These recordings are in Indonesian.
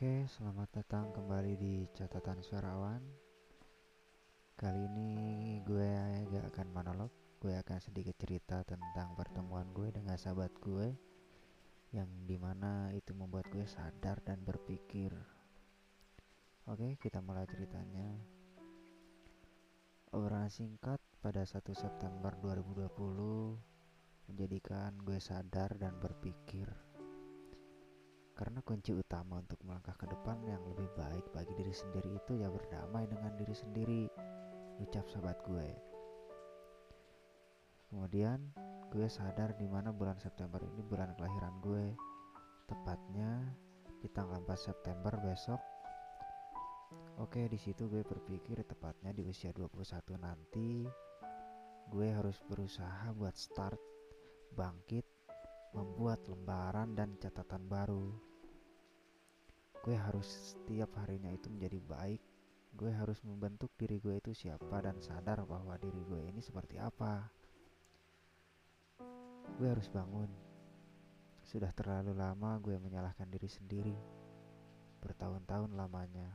Oke, selamat datang kembali di catatan suarawan. Kali ini gue gak akan monolog, gue akan sedikit cerita tentang pertemuan gue dengan sahabat gue yang di mana itu membuat gue sadar dan berpikir. Oke, kita mulai ceritanya. Obrolan singkat pada 1 September 2020 menjadikan gue sadar dan berpikir karena kunci utama untuk melangkah ke depan yang lebih baik bagi diri sendiri itu ya berdamai dengan diri sendiri, ucap sahabat gue. Kemudian gue sadar di mana bulan September ini bulan kelahiran gue. Tepatnya di tanggal 4 September besok. Oke, di situ gue berpikir tepatnya di usia 21 nanti gue harus berusaha buat start bangkit membuat lembaran dan catatan baru gue harus setiap harinya itu menjadi baik. Gue harus membentuk diri gue itu siapa dan sadar bahwa diri gue ini seperti apa. Gue harus bangun. Sudah terlalu lama gue menyalahkan diri sendiri. Bertahun-tahun lamanya.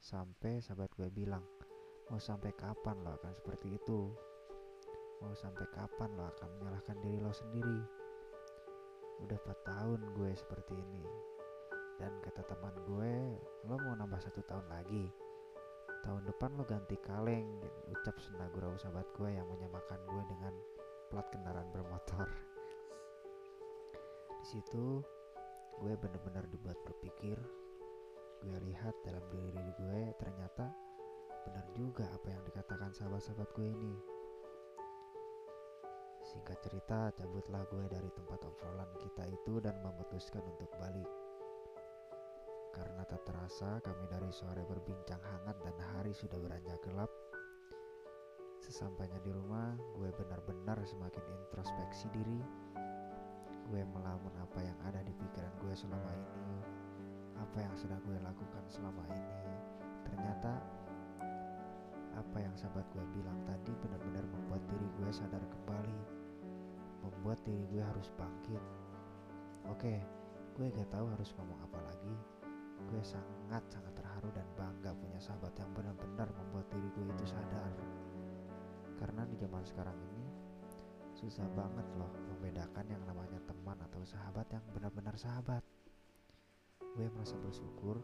Sampai sahabat gue bilang mau sampai kapan lo akan seperti itu? Mau sampai kapan lo akan menyalahkan diri lo sendiri? Udah 4 tahun gue seperti ini dan kata teman gue lo mau nambah satu tahun lagi? Tahun depan lo ganti kaleng ucap senagurau sahabat gue yang menyamakan gue dengan plat kendaraan bermotor. Di situ gue bener-bener dibuat berpikir gue lihat dalam diri gue ternyata benar juga apa yang dikatakan sahabat-sahabat gue ini. Singkat cerita cabutlah gue dari tempat obrolan kita itu dan memutuskan untuk balik karena tak terasa kami dari sore berbincang hangat dan hari sudah beranjak gelap. Sesampainya di rumah, gue benar-benar semakin introspeksi diri. Gue melamun apa yang ada di pikiran gue selama ini, apa yang sudah gue lakukan selama ini. Ternyata apa yang sahabat gue bilang tadi benar-benar membuat diri gue sadar kembali, membuat diri gue harus bangkit. Oke, gue gak tahu harus ngomong apa lagi gue sangat-sangat terharu dan bangga punya sahabat yang benar-benar membuat diri gue itu sadar. Karena di zaman sekarang ini susah banget loh membedakan yang namanya teman atau sahabat yang benar-benar sahabat. Gue merasa bersyukur,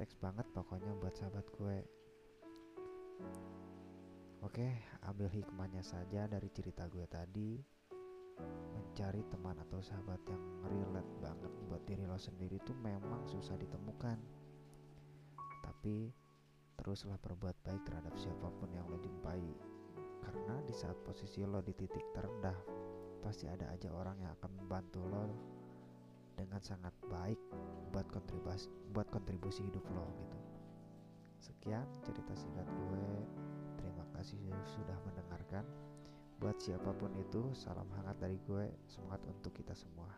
teks banget pokoknya buat sahabat gue. Oke, ambil hikmahnya saja dari cerita gue tadi mencari teman atau sahabat yang relate banget buat diri lo sendiri itu memang susah ditemukan. Tapi teruslah berbuat baik terhadap siapa pun yang lo jumpai. Karena di saat posisi lo di titik terendah pasti ada aja orang yang akan membantu lo dengan sangat baik buat kontribusi buat kontribusi hidup lo gitu. Sekian cerita singkat gue. Terima kasih sudah mendengarkan Buat siapa pun itu, salam hangat dari gue. Semangat untuk kita semua.